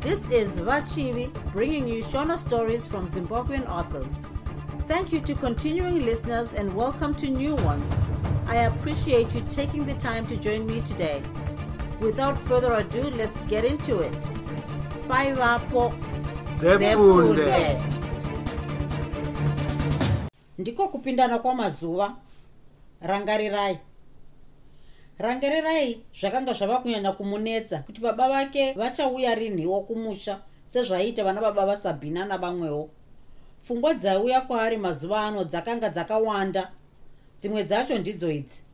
This is Vachivi bringing you Shona stories from Zimbabwean authors. Thank you to continuing listeners and welcome to new ones. I appreciate you taking the time to join me today. Without further ado, let's get into it. Bye, Vapo. ndiko kupindana kwamazuva rangarirai rangarirai zvakanga zvava kunyanya kumunetsa kuti baba vake vachauya rinhiwo kumusha sezvaiita vana baba vasabhina navamwewo. Pfungwa dzaiuya kwaari mazuva ano dzakanga dzakawanda dzimwe dzacho ndidzo idzi.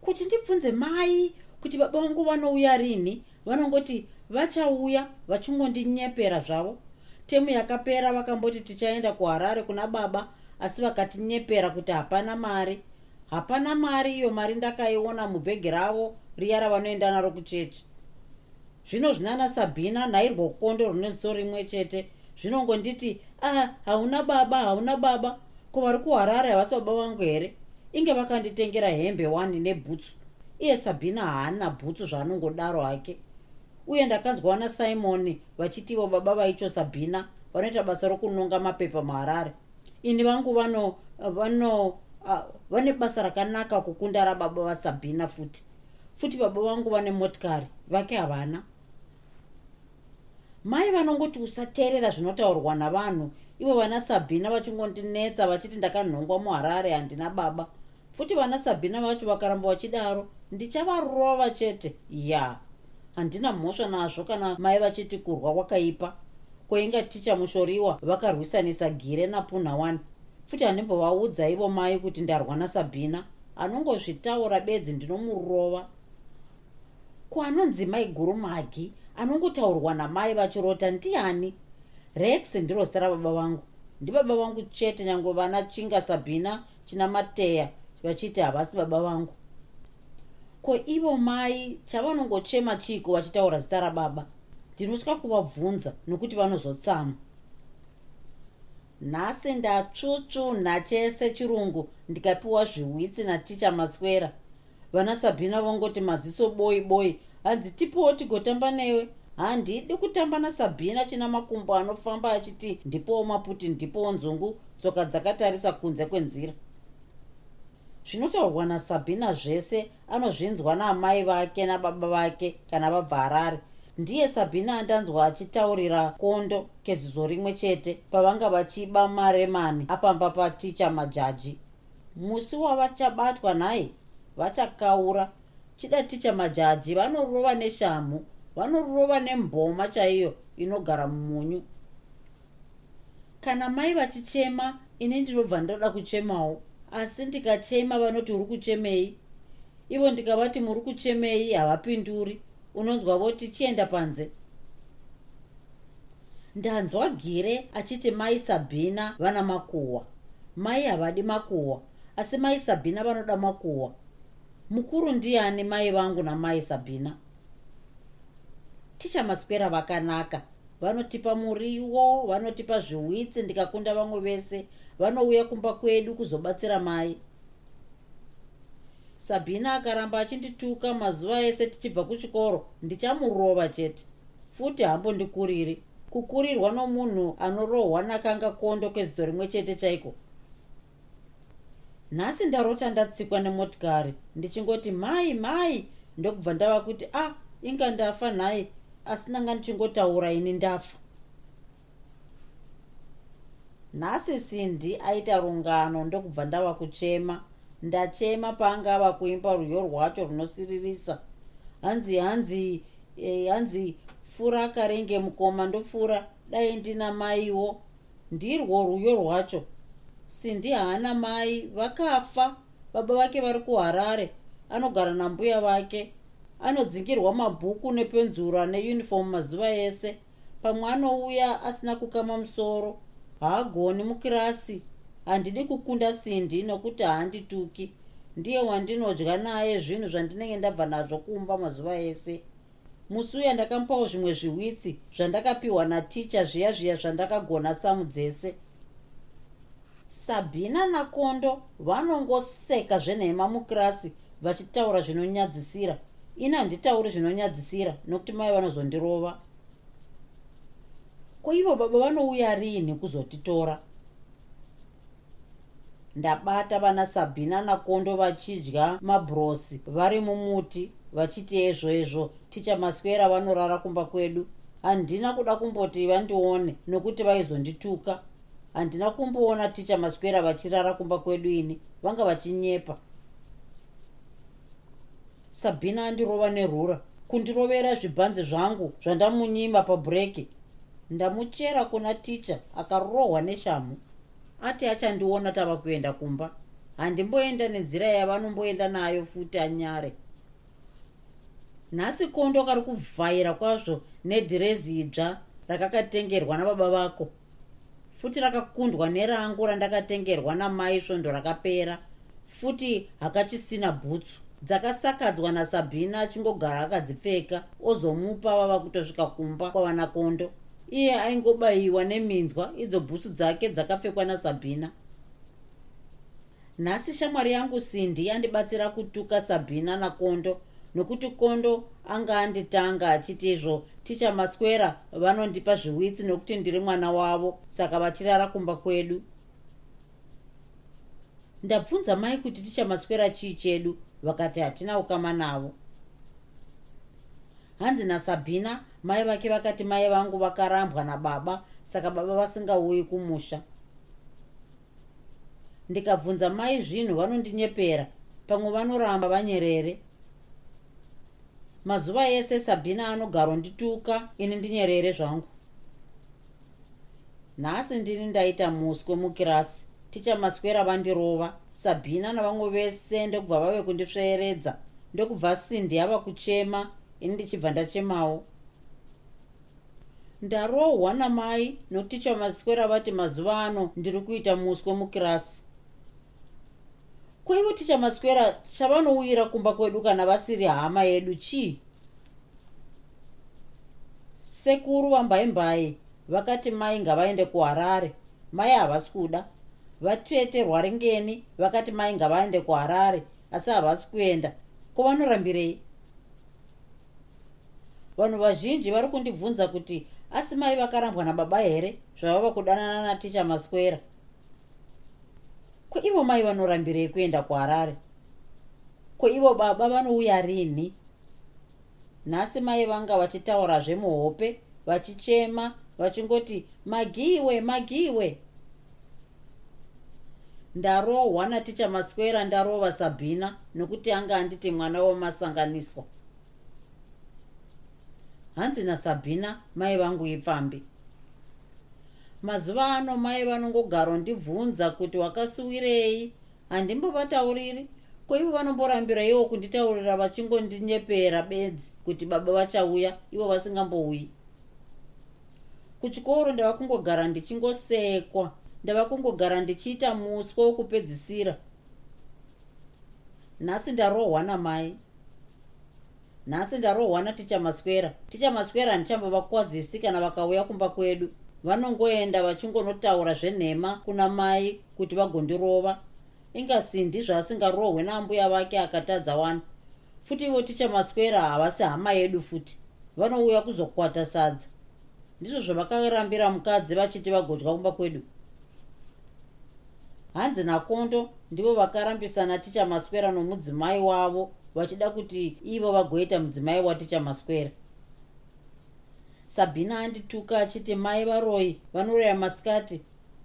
Kuti ndibvunze mai kuti baba vangu vanouya rini vanongoti vachauya vachingondinyeppera zvavo? Temu yakapera vakamboti tichaenda kuharare kuna baba asi vakatinyepera kuti hapana mari hapana mari iyo mari ndakaiona mubhegi ravo riya ravanoenda naro kuchechi. Zvino zvinana sabhina nhairwo kondo runeziso rimwe chete zvinongonditi ah hauna baba hauna baba. Ko vari kuharare havasi baba vangu here? Inge vakanditengera hembe 1 nebhutsu. Iye sabhina haana bhutsu zvaanongodaro hake. Uye ndakanzwa nasimoni vachitivo baba vaicho sabhina vanoita basa rokunonga mapepa muharare ini vangu vano vano vane basa rakanaka kukunda rababa vasabhina futi futi baba vangu vane motikari vake havana. Mai vanongoti usateerera zvinotaurwa navanhu ivo vana sabhina vachingondinetsa vachiti ndakanhongwa muharare handina baba. Futi vana sabhina vacho vakaramba vachidaro ndichavarova chete? Ya handina mhosva nazvo kana mai vachiti kurwa kwakaipa. Kwainga ticha mushoriwa vakarwisanisa gire napuna 1 futi handimbovaudza ivo mai kuti ndarwa nasabhina anongozvitaura bedzi ndinomurova. Ko anonzi mai gurumagi anongotaurwa namai vachirota ndiani? Rex ndiro zita baba vangu ndibaba vangu chete nyange vana chinga sabhina china mateya vachiti havasi baba vangu. Ko ivo mai chavanongochema chiko vachitaura zita rababa? Ndinotya kuvabvunza nokuti vanozotsama nhasi ndatsvutsvunha chese chirungu ndikapiwa zviwitsi naticha maswera. Vana sabhina vongoti maziso boi boi hanzi tipowo tigotamba newe? Handidi kutamba nasabhina china makumbo anofamba achiti ndipowo maputi ndipowo nzungu tsoka dzakatarisa kunze kwenzira. Zvinotaurwa nasabhina zvese anozvinzwa naamai vake nababa vake kana vabva harare ndiye sabhina andanzwa achitaurira kondo kezizo rimwe chete pavanga vachiba maremani apamba paticha majaji. Musi wavachabatwa nhaye vachakaura. Chida ticha majaji vanorova neshamhu vanorova nemboma chaiyo inogara mumunyu. Kana mai vachichema ini ndinobva ndoda kuchemawo asi ndikachema vanoti uri kuchemei. Ivo ndikavati muri kuchemei havapinduri unonzwa voti chienda panze. Ndanzwa gire achiti mai sabhina vana makuhwa. Mai havadi makuhwa asi mai sabhina vanoda makuhwa. Mukuru ndiani mai vangu namai sabhina tichamaswera vakanaka. Vanotipa muriwo vanotipa zviwitsi ndikakunda vamwe vese. Vanouya kumba kwedu kuzobatsira mai sabhina akaramba achindituka mazuva ese tichibva kuchikoro. Ndichamurova chete. Futi hambondikuriri kukurirwa nomunhu anorohwa nakanga kondo kwezizo rimwe chete chaiko? Nhasi ndarota ndatsikwa nemotikari. Ndichingoti mai mai! Ndokubva ndava kuti a ah, inga ndafa nhai. Asi ndanga ndichingotaura ini ndafa. Nhasi sindi aita rungano ndokubva ndava kuchema ndachema paanga ava kuimba rwiyo rwacho runosiririsa hanzi hanzi e, hanzi fura akarenge mukoma ndopfuura dai ndina maiwo. Ndirwo rwiyo rwacho. Sindi haana mai. Vakafa. Baba vake vari kuharare. Anogara nambuya vake. Anodzingirwa mabhuku nepenzura neunifomu mazuva ese. Pamwe anouya asina kukama musoro. Haagoni mukirasi handidi kukunda sindi nokuti haandituki ndiye wandinodya naye zvinhu zvandinenge ndabva nazvo kumba mazuva ese. Musi uya ndakamupawo zvimwe zviwitsi zvandakapiwa naticha zviya zviya zvandakagona samu dzese. Sabhina nakondo vanongoseka zvenhema mukirasi vachitaura zvinonyadzisira. Ini handitauri zvinonyadzisira nokuti mai vanozondirova. Ko ivo baba vanouya rini kuzotitora ndabata vana sabhina nakondo vachidya mabhurosi vari mumuti vachiti ezvo ezvo ticha maswera vanorara kumba kwedu. Handina kuda kumboti vandione nokuti vaizondituka. Handina kumboona ticha maswera vachirara kumba kwedu ini vanga vachinyepa. Sabhina andirova nerura. Kundirovera zvibhanzi zvangu zvandamunyima pabhureki. Ndamuchera kuna ticha akarohwa neshamu ati achandiona tava kuenda kumba. Handimboenda nenzira yavanomboenda nayo futi anyare. Nhasi kondo kari kuvhaira kwazvo nedhirezi idzva rakakatengerwa nababa vako. Futi rakakundwa nerangu randakatengerwa namai svondo rakapera. Futi hakachisina bhutsu. Dzakasakadzwa nasabhina achingogara akadzipfeka ozomupa vava kutosvika kumba kwavanakondo iye aingobayiwa neminzwa idzo bhusu dzake dzakapfekwa nasabhina. Nhasi shamwari yangu sindi yandibatsira kutuka sabhina nakondo nokuti kondo anga anditanga achiti izvo ticha maswera vanondipa zviwitsi nokuti ndiri mwana wavo saka vachirara kumba kwedu. Ndabvunza mai kuti ticha maswera chii chedu vakati hatina ukama navo. Hanzi nasabhina mai vake vakati mai vangu vakarambwa nababa saka baba vasingauyi kumusha. Ndikabvunza mai zvinhu vanondinyepera? Pamwe vanoramba vanyerere. Mazuva ese sabhina anogaro ndituka ini ndinyerere zvangu. Nhasi ndini ndaita muswe mukirasi ticha maswera vandirova. Sabhina navamwe vese ndokubva vave kundisveeredza ndokubva sindi yava kuchema ini ndichibva ndachemawo ndarohwa namai noticha maswera vati mazuva ano ndiri kuita muswe mukirasi. Kwaivo ticha maswera chavanouyira kumba kwedu kana vasiri hama yedu chii? Sekuru vambaimbai vakati mai ngavaende kuharare. Mai havasi kuda. Vatete rwaringeni vakati mai ngavaende kuharare asi havasi kuenda. Kovanorambirei vanhu vazhinji vari kundibvunza kuti asi mai vakarambwa nababa here? Zvavava kudanana naticha maswera ko ivo mai vanorambirei kuenda kuharare? Ko ivo baba vanouya rini? Nhasi mai vanga vachitaurazve muhope vachichema vachingoti magiwe magiwe! Ndarohwa naticha maswera ndarova sabhina nokuti anga anditi mwana wamasanganiswa hanzi nasabhina mai vangu ipfambi. Mazuva ano mai vanongogaro ndibvunza kuti wakasuwirei? Handimbovatauriri. Ko ivo vanomborambira iwo kunditaurira vachingondinyepeera bedzi kuti baba vachauya ivo vasingambouyi? Kuchikoro ndava kungogara ndichingosekwa ndava kungogara ndichiita muswe wokupedzisira. Nhasi ndarohwa namai nhasi ndarohwa naticha maswera. Ticha maswera handichambavakwazisi kana vakauya kumba kwedu. Vanongoenda vachingonotaura zvenhema kuna mai kuti vagondirova. Ingasindi zvaasingarohwe naambuya vake akatadza wani. Futi ivo ticha maswera havasi hama yedu futi. Vanouya kuzokwata sadza. Ndizvo zvavakarambira mukadzi vachiti vagodya kumba kwedu. Hanzi nakondo ndivo vakarambisana ticha maswera nomudzimai wavo vachida kuti ivo vagoita mudzimai waticha maswera sabhina andituka achiti mai varoi vanoreya masikati.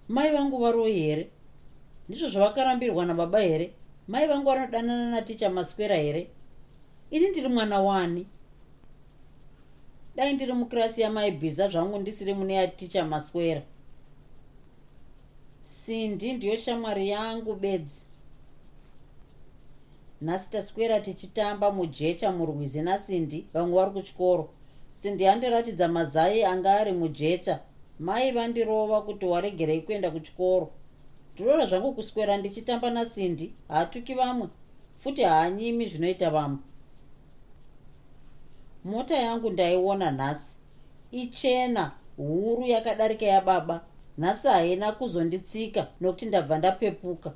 Mai vangu varoi here? Ndizvo zvavakarambirwa nababa here. Mai vangu vanodanana naticha maswera here? Ini ndiri mwana wani. Dai ndiri mukirasi yamaibhiza zvangu ndisiri mune yaticha maswera sindi ndiyo shamwari yangu bedzi nhasi taswera tichitamba mujecha murwizi nasindi vamwe vari kuchikoro. Sindi yandiratidza mazai anga ari mujecha. Mai vandirova kuti waregerei kuenda kuchikoro. Ndinoda zvangu kuswera ndichitamba nasindi haatuki vamwe futi haanyimi zvinoita vamwe. Mota yangu ndaiona nhasi. Ichena huru yakadarika yababa. Nhasi haina kuzonditsika nokuti ndabva ndapepuka.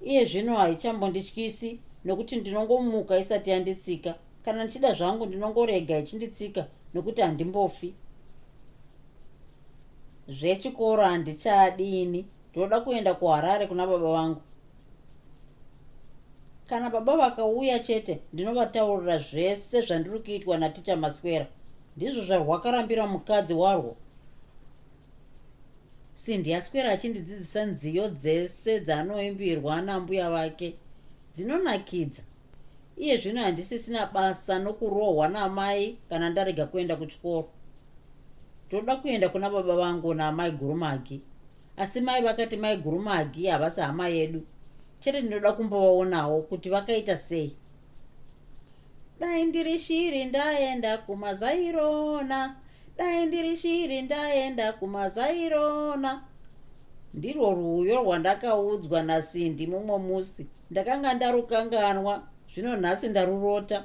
Iye zvino haichambondityisi nokuti ndinongomuka isati yanditsika. Kana ndichida zvangu ndinongorega ichinditsika nokuti handimbofi. Zvechikoro handichadini ndoda kuenda kuharare kuna baba vangu. Kana baba vakauya chete ndinovataurira zvese zvandiri kuitwa naticha maswera. Ndizvo zvarwakarambira mukadzi warwo. Sindi yaswera achindidzidzisa nziyo dzese dzaanoimbirwa nambuya vake dzinonakidza. Iye zvino handisisina basa nokurohwa namai kana ndarega kuenda kuchikoro. Toda kuenda kuna baba vangu namai gurumagi asi mai vakati mai gurumagi havasi hama yedu. Chete ndinoda kumbovaonawo kuti vakaita sei. Dai ndiri shiri ndaenda kumazairona. Dai ndiri shiri ndaenda kumazairona. Ndirwo rwuyo rwandakaudzwa nasindi mumwe musi ndakanga ndarukanganwa zvino nhasi ndarurota.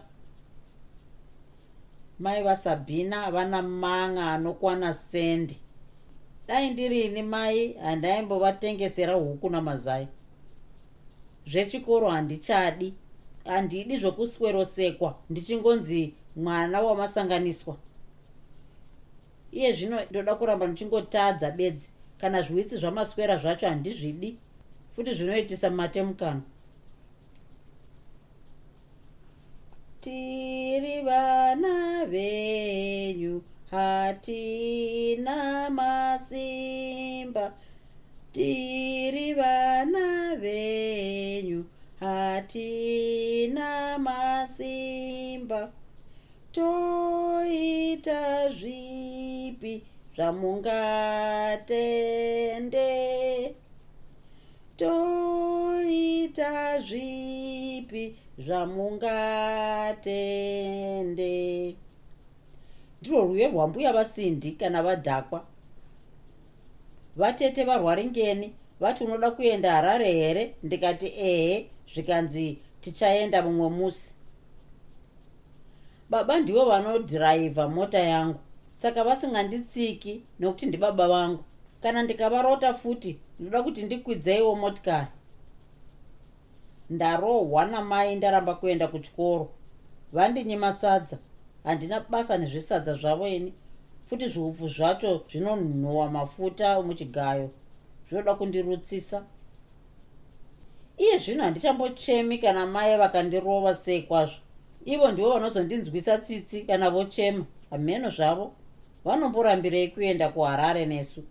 Mai vasabhina vana manga anokwana sendi. Dai ndirini mai? Handaimbovatengesera huku namazai. Zvechikoro handichadi. Handidi zvokuswerosekwa. Ndichingonzi mwana wamasanganiswa. Iye zvino ndoda kuramba ndichingotadza bedzi. Kana zviwitsi zvamaswera zvacho handizvidi futi zvinoitisa matemukano tiri vana venyu hatina masimba. Tiri vana venyu hatina masimba. Toita zvipi zvamungatende? Toita zvipi zvamungatende. Ndirwo rwuye rwambuya vasindi kana vadhakwa. Vatete varwaringeni vati unoda kuenda harare here? Ndikati ehe zvikanzi tichaenda mumwe musi. Baba ndivo vanodhiraivha mota yangu saka vasinganditsiki nokuti ndibaba vangu. Kana ndikavarota futi ndoda kuti ndikwidzeiwo motikari ndarohwa namai ndaramba kuenda kuchikoro. Vandinyimasadza handina basa nezvisadza zvavo ini. Futi zviupfu zvacho zvinonhuhwa mafuta muchigayo. Zvinoda kundirutsisa. Iye zvino handichambochemi kana mai vakandirova sei kwazvo. Ivo ndivo vanozondinzwisa tsitsi kana vochema. Hamheno zvavo. Vanomborambirei kuenda kuharare nesu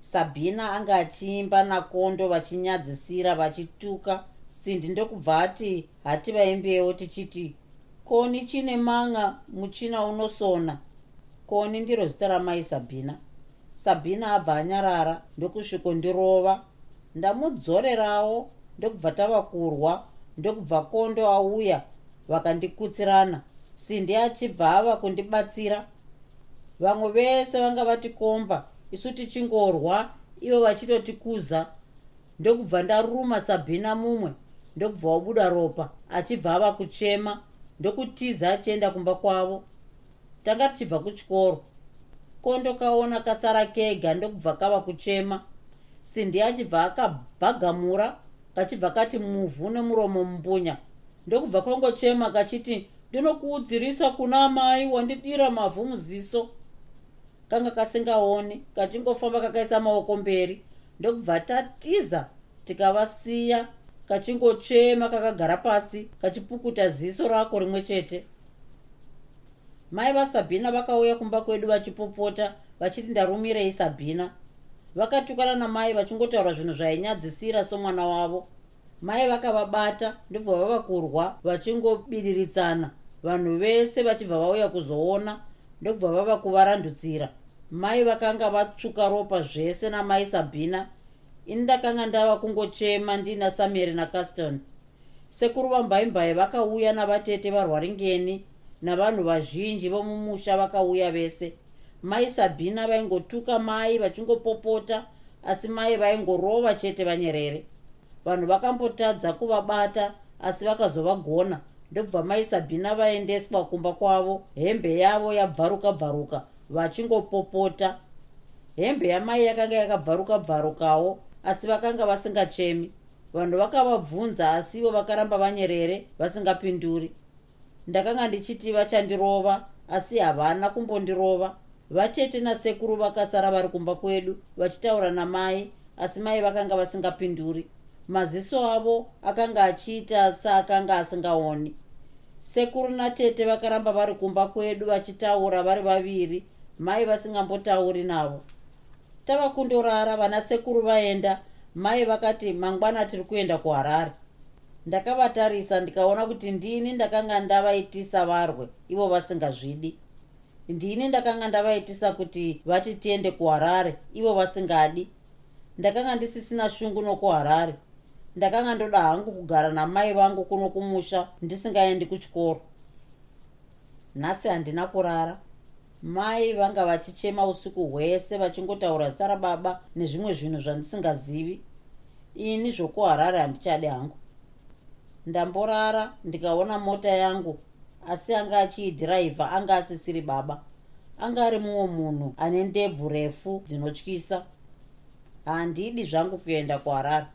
sabhina anga achiimba nakondo vachinyadzisira vachituka. Sindi ndokubva ati hati vaimbewo tichiti koni chine manga muchina unosona koni ndiro zita ramai sabhina sabhina abva anyarara ndokusvikondirova ndamudzorerawo ndokubva tava kurwa ndokubva kondo auya vakandikutsirana sindi achibva ava kundibatsira. Vamwe vese vanga vatikomba isu tichingorwa ivo vachitotikuza ndokubva ndaruma sabhina mumwe ndokubva wabuda ropa achibva ava kuchema ndokutiza achienda kumba kwavo. Tanga tichibva kuchikoro. Kondo kaona kasara kega ndokubva kava kuchema? Sindi achibva akabhagamura kachibva kati muvhu nemuromo mumbunya. Ndokubva kongochema kachiti ndinokuudzirisa kuna mai wandidira mavhu muziso kanga kasingaoni kachingofamba kakaisa maoko mberi. Ndokubva tatiza tikavasiya kachingochema kakagara pasi kachipukuta ziso rako rimwe chete. Mai vasabhina vakauya kumba kwedu vachipopota vachiti ndarumirei sabhina. Vakatukana namai vachingotaura zvinhu zvainyadzisira somwana wavo. Mai vakavabata ndobva vava kurwa vachingobidiridzana vanhu vese vachibva vauya kuzoona ndokubva vava kuvarandutsira mai vakanga vatsvuka ropa zvese namai sabhina ini ndakanga ndava kungochema ndiina samueri nacaston sekuru vambaimbai vakauya navatete varwaringeni navanhu vazhinji vomumusha vakauya vese. Mai sabhina vaingotuka mai vachingopopota asi mai vaingorova chete vanyerere. Vanhu vakambotadza kuvabata asi vakazovagona ndobva mai sabhina vaendeswa kumba kwavo hembe yavo yabvaruka bvaruka vachingopopota. Hembe yamai yakanga yakabvaruka bvarukawo asi vakanga vasingachemi. Vanhu vakavabvunza asi ivo vakaramba vanyerere vasingapinduri. Ndakanga ndichiti vachandirova asi havana kumbondirova. Vatete nasekuru vakasara vari kumba kwedu vachitaura namai asi mai vakanga vasingapinduri. Maziso avo akanga achiita saakanga asingaoni. Sekuru natete vakaramba vari kumba kwedu vachitaura vari vaviri mai vasingambotauri navo. Tava kundorara vana sekuru vaenda mai vakati mangwana tiri kuenda kuharare. Ndakavatarisa ndikaona kuti ndini ndakanga ndavaitisa varwe ivo vasingazvidi. Ndini ndakanga ndavaitisa kuti vati tiende kuharare ivo vasingadi. Ndakanga ndisisina shungu nokuharare. Ndakanga ndoda hangu kugara namai vangu kuno kumusha ndisingaendi kuchikoro. Nhasi handina kurara mai vanga vachichema usiku hwese vachingotaura zita rababa nezvimwe zvinhu zvandisingazivi. Ini zvokuharare handichade hangu. Ndamborara ndikaona mota yangu asi anga achiidhiraivha anga asisiri baba. Anga ari mumwe munhu ane ndebvu refu dzinotyisa. Handidi zvangu kuenda kuharare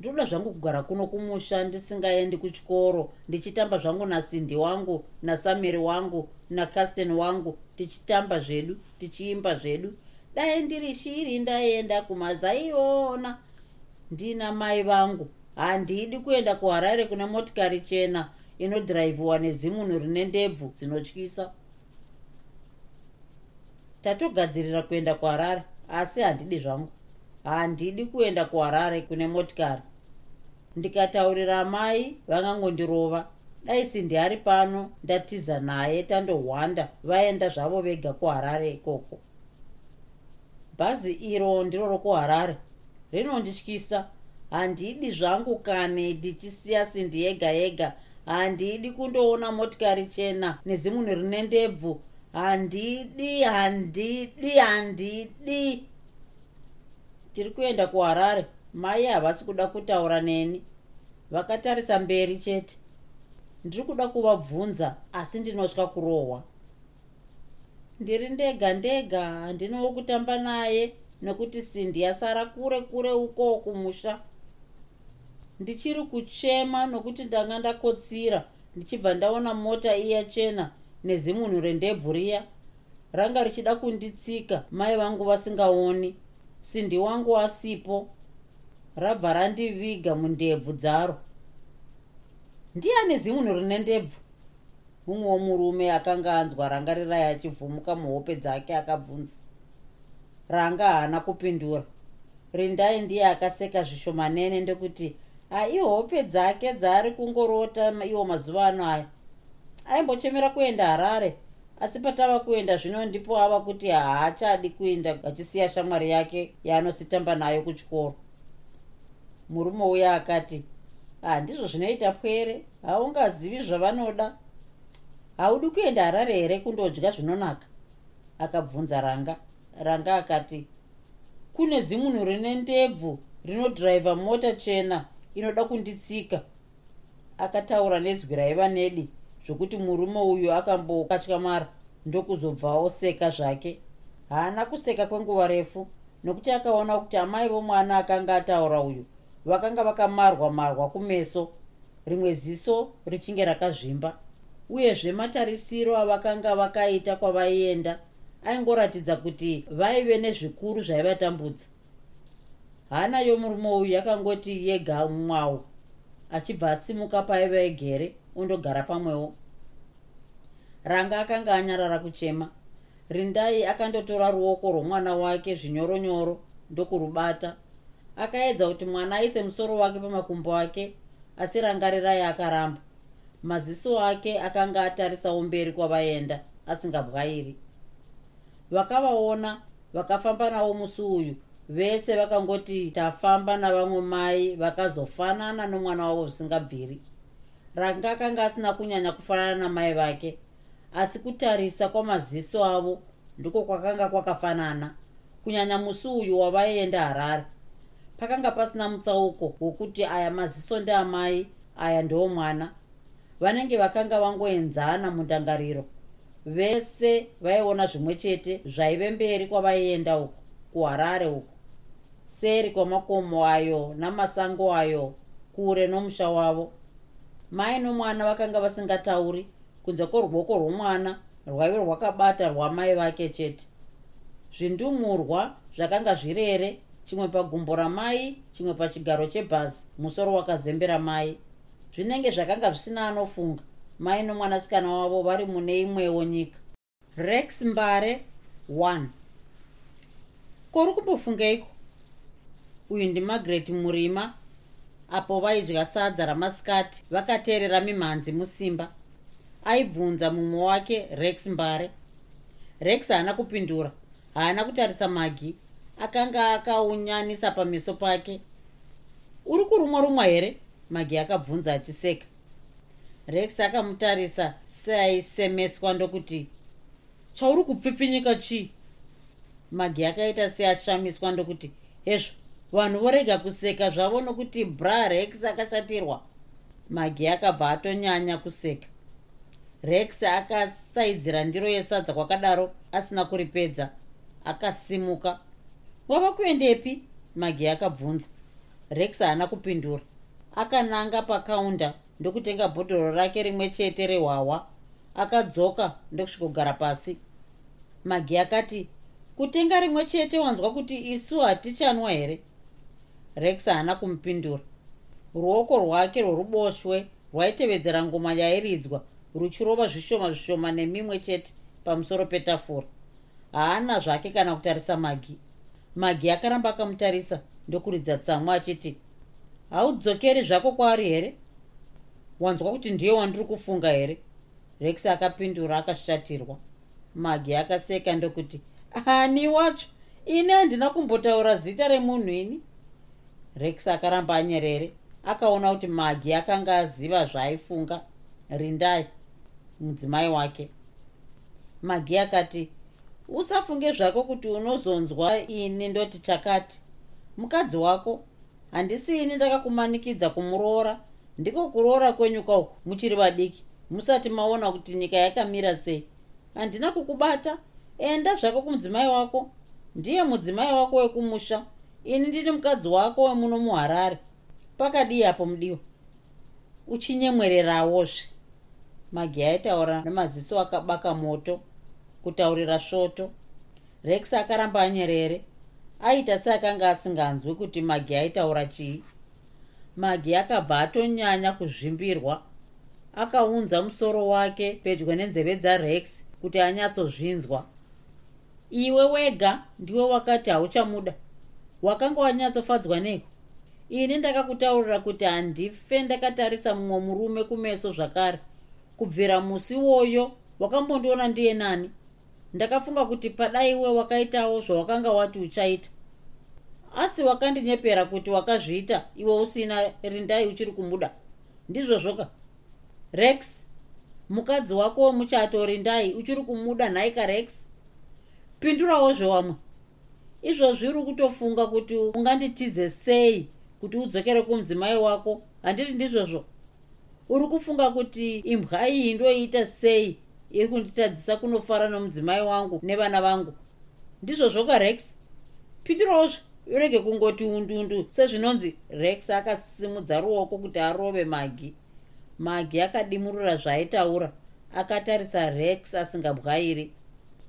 ndoda zvangu kugara kuno kumusha ndisingaendi kuchikoro ndichitamba zvangu nasindi wangu nasamiri wangu nacasten wangu tichitamba zvedu tichiimba zvedu. Dai ndiri shiri ndaenda kumazaiona. Ndina mai vangu. Handidi kuenda kuharare kune motikari chena inodhiraivhiwa nezimunhu rine ndebvu dzinotyisa. Tatogadzirira kuenda kuharare asi handidi zvangu. Handidi kuenda kuharare kune motikari. Ndikataurira mai vangangondirova dai sindi ari pano ndatiza naye tandohwanda vaenda zvavo vega kuharare ikoko. Bhazi iro ndiro rokuharare. Rinondityisa handidi zvangu kane ndichisiya sindi yega yega handidi kundoona motikari chena nezimunhu rine ndebvu. Handidi handidi handidi tiri kuenda kuharare. Mai havasi kuda kutaura neni. Vakatarisa mberi chete ndiri kuda kuvabvunza asi ndinotya kurohwa. Ndiri ndega ndega handinowo kutamba naye nekuti sindi yasara kure kure uko kumusha. Ndichiri kuchema nokuti ndanga ndakotsira ndichibva ndaona mota iya chena nezimunhu rendebvu riya. Ranga richida kunditsika mai vangu vasingaoni. Sindi wangu asipo. Rabva randiviga mundebvu dzaro ndiani zimunhu rine ndebvu? Mumwewo murume akanga anzwa rangarirai achivhumuka muhope dzake akabvunza. Ranga haana kupindura. Rindai ndiye akaseka zvishomanene ndekuti haihope dzake dzaari kungorota iwo mazuva ano aya. Aimbochemera kuenda harare. Asi patava kuenda zvino ndipo ava kuti haachadi kuenda achisiya shamwari yake yaanositamba nayo kuchikoro. Murume uya akati handizvo zvinoita pwere. Haungazivi zvavanoda. Haudi kuenda harare here kundodya zvinonaka? Akabvunza ranga. Ranga akati kune zimunhu rine ndebvu rinodhiraivha mota chena inoda kunditsika. Akataura nezwi raiva nedi zvokuti murume uyu akambokatyamara ndokuzobva oseka zvake. Haana kuseka kwenguva refu nokuti akaona kuti amai vomwana akanga ataura uyu vakanga vakamarwa marwa kumeso rimwe ziso richinge rakazvimba. Uyezve matarisiro avakanga vakaita kwavaienda aingoratidza kuti vaive nezvikuru zvaivatambudza. Hana yomurume uyu yakangoti yega mwawo achibva asimuka paiva egere undogara pamwewo. Ranga akanga anyarara kuchema. Rindai akandotora ruoko rwomwana wake zvinyoronyoro ndokurubata akaedza kuti mwana aise musoro wake pamakumbo ake asi rangarirai akaramba. Maziso ake akanga atarisawo mberi kwavaenda asingabwairi. Vakavaona vakafamba navo musi uyu vese vakangoti tafamba navamwe mai vakazofanana nomwana wavo zvisingabviri. Ranga akanga asina kunyanya kufanana namai vake asi kutarisa kwamaziso avo ndiko kwakanga kwakafanana. Kunyanya musi uyu wavaienda harare pakanga pasina mutsauko wokuti aya maziso ndeamai aya ndeomwana. Vanenge vakanga vangoenzana mundangariro vese vaiona zvimwe chete zvaive mberi kwavaienda uku kuharare uku seri kwamakomo ayo namasango ayo kure nomusha wavo. Mai nomwana vakanga vasingatauri kunze kworuoko rwomwana rwaive rwakabata rwamai vake chete. Zvindumurwa zvakanga zvirere chimwe pagumbo ramai chimwe pachigaro chebhazi musoro wakazembera mai. Zvinenge zvakanga zvisina anofunga mai nomwanasikana wavo vari mune imwewo nyika. Rex mbare 1 kori kumbofungeiko uyu ndimargaret murima apo vaidya sadza ramasikati vakateerera mimhanzi musimba. Aibvunza mumwe wake rex mbare. Rex haana kupindura haana kutarisa magi akanga akaunyanisa pameso pake. Uri kurumwa rumwa here? Magi akabvunza achiseka. Rex akamutarisa seaisemeswa ndokuti chauri kupfipfinyika chii? Magi akaita seashamiswa ndokuti hezvo vanhu vorega kuseka zvavo nokuti bra rex akashatirwa. Magi akabva atonyanya kuseka. Rex akasaidzira ndiro yesadza kwakadaro asina kuripedza. Akasimuka wava kuendepi? Magi akabvunza. Rex haana kupindura. Akananga pakaunda ndokutenga bhodhoro rake rimwe chete rehwahwa akadzoka ndokusvikogara pasi. Magi akati kutenga rimwe chete wanzwa kuti isu hatichanwa here? Rex haana kumupindura. Ruoko rwake rworuboshwe rwaitevedzera ngoma yairidzwa ruchirova zvishoma zvishoma nemimwe chete pamusoro petafura. Haana zvake kana kutarisa magi magi akaramba akamutarisa ndokuridza tsamwa achiti haudzokeri zvako kwaari here? Wanzwa kuti ndiye wandiri kufunga here? Rex akapindura akashatirwa. Magi akaseka ndokuti ani wacho? Ini handina kumbotaura zita remunhu ini. Rex akaramba anyerere akaona kuti magi akanga aziva zvaaifunga rindai mudzimai wake. Magi akati usafunge zvako kuti unozonzwa ini ndoti chakati. Mukadzi wako handisi ini ndakakumanikidza kumuroora. Ndiko kuroora kwenyu kauku muchiri vadiki. Musati maona kuti nyika yakamira sei. Handina kukubata. Enda zvako kumudzimai wako. Ndiye mudzimai wako wekumusha. Ini ndiri mukadzi wako wemuno muharare pakadii apo mudiwa uchinyemwererawozve magi aitaura nemaziso akabaka moto kutaurira svoto. Rex akaramba anyerere. Aita seakanga asinganzwi kuti magi aitaura chii. Magi akabva atonyanya kuzvimbirwa. Akaunza musoro wake pedyo nenzeve dzarex kuti anyatsozvinzwa. Iwe wega ndiwe wakati hauchamuda. Wakanga wanyatsofadzwa neiko? Ini ndakakutaurira kuti handife ndakatarisa mumwe murume kumeso zvakare. Kubvira musi woyo wakambondiona ndiye nani ndakafunga kuti padaiwe wakaitawo zvawakanga wati uchaita. Asi wakandinyepera kuti wakazviita iwe usina rindai uchiri kumuda. Ndizvozvoka rex mukadzi wako wemuchato rindai uchiri kumuda nhaika rex. Pindurawo zvewamwe. Izvozvi uri kutofunga kuti unganditize sei kuti udzokere kumudzimai wako. Handiti ndizvozvo. Uri kufunga kuti imbwa iyi ndoiita sei iri kunditadzisa kunofara nomudzimai wangu nevana vangu. Ndizvozvoka rex. Pitirawozve urege kungoti undundu sezvinonzi rex akasimudza ruoko kuti arove magi. Magi akadimurura zvaaitaura akatarisa rex asingabwairi.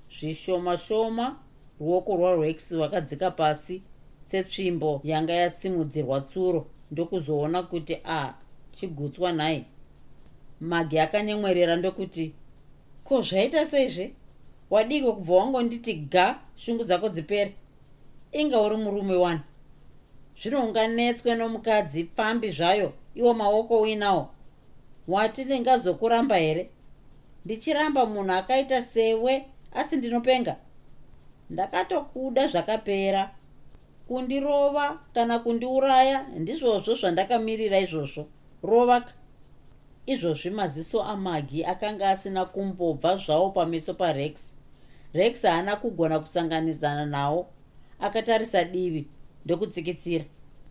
Zvishoma shoma ruoko rwarex rwakadzika pasi setsvimbo yanga yasimudzirwa tsuro ndokuzoona kuti a ah, chigutswa nhai. Magi akanyemwerera ndokuti ko zvaita seizve wadiko kubva wangonditi ga shungu dzako dzipere. Inga uri murume wani zvino unganetswe nomukadzi pfambi zvayo iwo maoko uinawo. Wati ndingazokuramba here? Ndichiramba munhu akaita sewe asi ndinopenga. Ndakatokuda zvakapera. Kundirova kana kundiuraya ndizvozvo zvandakamirira izvozvo. Rovaka izvozvi maziso amagi akanga asina kumbobva zvavo pameso parex. Rex haana kugona kusanganisana nawo. Akatarisa divi ndokutsikitsira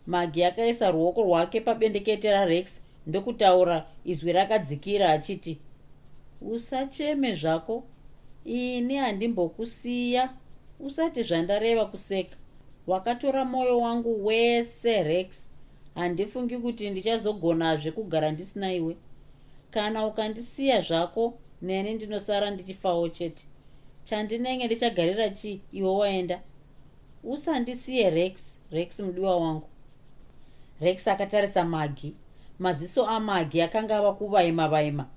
magi akaisa ruoko rwake pabendekete rarex ndokutaura izwi rakadzikira achiti usacheme zvako. Ini handimbokusiya. Usati zvandareva kuseka. Wakatora mwoyo wangu wese rex. Handifungi kuti ndichazogonazve kugara ndisina iwe kana ukandisiya zvako neni ndinosara ndichifawo chete. Chandinenge ndichagarira chii iwe waenda. Usandisiye rex. Rex mudiwa wangu. Rex akatarisa magi. Maziso amagi akanga ava kuvaima vaima.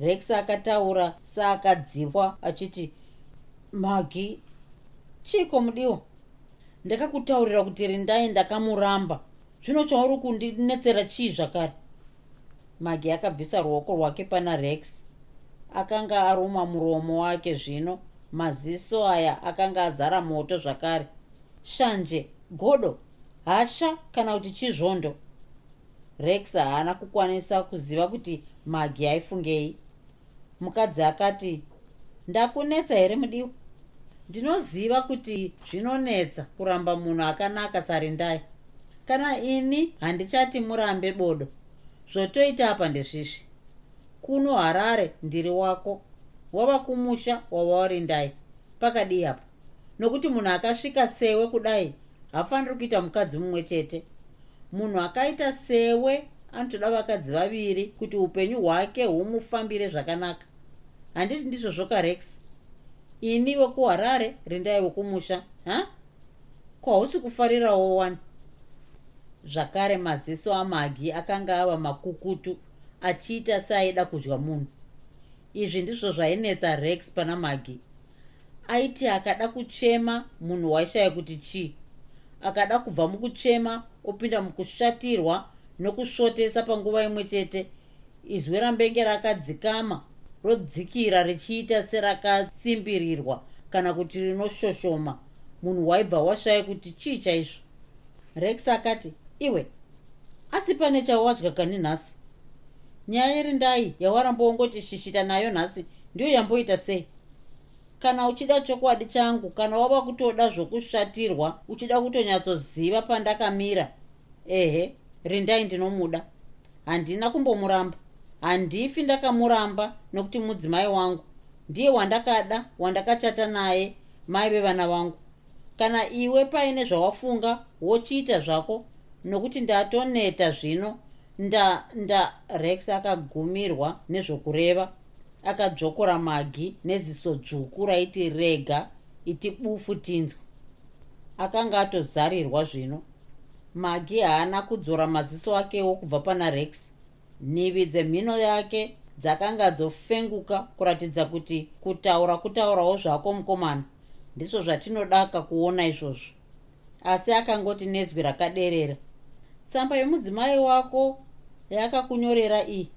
Rex akataura saakadzipwa achiti magi? Chiko mudiwa ndakakutaurira kuti rindai ndakamuramba. Zvino chauri kundinetsera chii zvakare magi akabvisa ruoko rwake pana rex. Akanga aruma muromo wake zvino. Maziso aya akanga azara moto zvakare. Shanje godo hasha kana kuti chizvondo? Rex haana kukwanisa kuziva kuti magi aifungei. Mukadzi akati ndakunetsa here mudiwa ndinoziva kuti zvinonetsa kuramba munhu akanaka sarindai kana ini handichati murambe bodo zvotoita apa ndezvizvi. Kuno harare ndiri wako. Wava kumusha wava warindai pakadii apa. Nokuti munhu akasvika sewe kudai haafaniri kuita mukadzi mumwe chete. Munhu akaita sewe anotoda vakadzi vaviri kuti upenyu hwake humufambire zvakanaka. Handiti ndizvozvo karex ini wekuharare rindai wekumusha ha? Kwausi kufarirawo wani zvakare maziso amagi akanga ava makukutu achiita seaida kudya munhu. Izvi ndizvo zvainetsa rex pana magi. Aiti akada kuchema munhu waishaya kuti chii akada kubva mukuchema opinda mukushatirwa nokusvotesa panguva imwe chete. Izwi rambenge rakadzikama rodzikira richiita serakatsimbirirwa kana kuti rinoshoshoma munhu waibva washaya kuti chii chaizvo. Rex akati iwe asi pane chawadya kani nhasi? Nyaya iri ndai yawarambongoti shishita nayo nhasi ndiyo yamboita sei? Kana uchida chokwadi changu kana wava kutoda zvokushatirwa uchida kutonyatsoziva pandakamira ehe rindai ndinomuda. Handina kumbomuramba. Handifi ndakamuramba nokuti mudzimai wangu. Ndiye wandakada wandakachata naye mai vevana vangu. Kana iwe paine zvawafunga wochiita zvako nokuti ndatoneta zvino nda nda rex akagumirwa nezvokureva akadzvokora magi neziso dzvuku raiti rega iti bufu tinzwa. Akanga atozarirwa zvino. Magi haana kudzora maziso akewo kubva pana rex. Nhivi dzemhino yake dzakanga dzofenguka kuratidza kuti kutaura kutaurawo zvako mukomana. Ndizvo zvatinodaka kuona izvozvo. Asi akangoti nezwi rakaderera tsamba yemudzimai wako yakakunyorera iyi?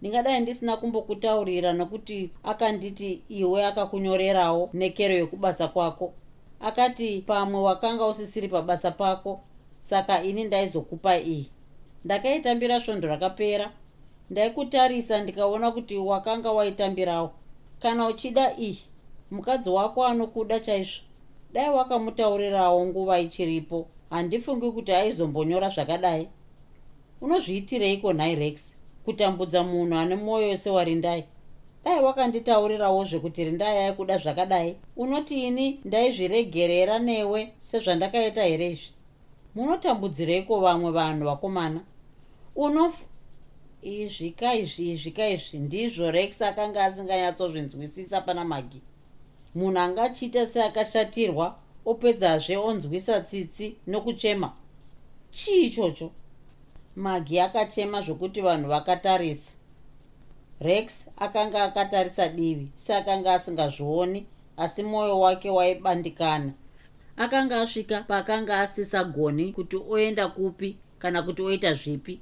Ndingadai ndisina kumbokutaurira nokuti akanditi iwe akakunyorerawo nekero yekubasa kwako. Akati pamwe wakanga usisiri pabasa pako saka ini ndaizokupa iyi. Ndakaitambira svondo rakapera. Ndaikutarisa ndikaona kuti wakanga waitambirawo. Kana uchida iyi mukadzi wako anokuda chaizvo. Dai wakamutaurirawo nguva ichiripo handifungi kuti aizombonyora zvakadai. Unozviitireiko nhai rex kutambudza munhu ane mwoyo sewarindai dai wakanditaurirawo zvekuti rindai aikuda zvakadai. Unoti ini ndaizviregerera newe sezvandakaita here izvi? Munotambudzireiko vamwe vanhu vakomana? Unof izvika izvi izvika izvi ndizvo rex akanga asinganyatsozvinzwisisa pana magi. Munhu angachiita seakashatirwa opedzazve onzwisa tsitsi nokuchema. Chii ichocho? Magi akachema zvokuti vanhu vakatarisa. Rex akanga akatarisa divi seakanga asingazvioni asi mwoyo wake waibandikana. Akanga asvika paakanga asisagoni kuti oenda kupi kana kuti oita zvipi.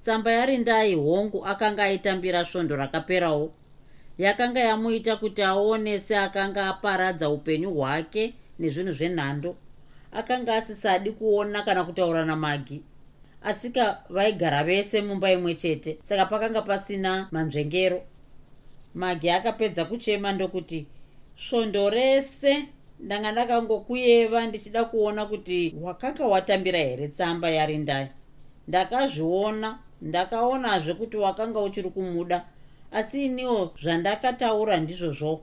Tsamba yarindai hongu akanga aitambira svondo rakaperawo. Yakanga yamuita kuti aone seakanga aparadza upenyu hwake nezvinhu zvenhando. Akanga asisadi kuona kana kutaura namagi asika vaigara vese mumba imwe chete saka pakanga pasina manzvengero. Magi akapedza kuchema ndokuti svondo rese ndanga ndakangokuyeva ndichida kuona kuti wakanga watambira here tsamba yarindai ndakazviona ndakaonazve kuti wakanga uchiri kumuda asi iniwo zvandakataura ndizvozvo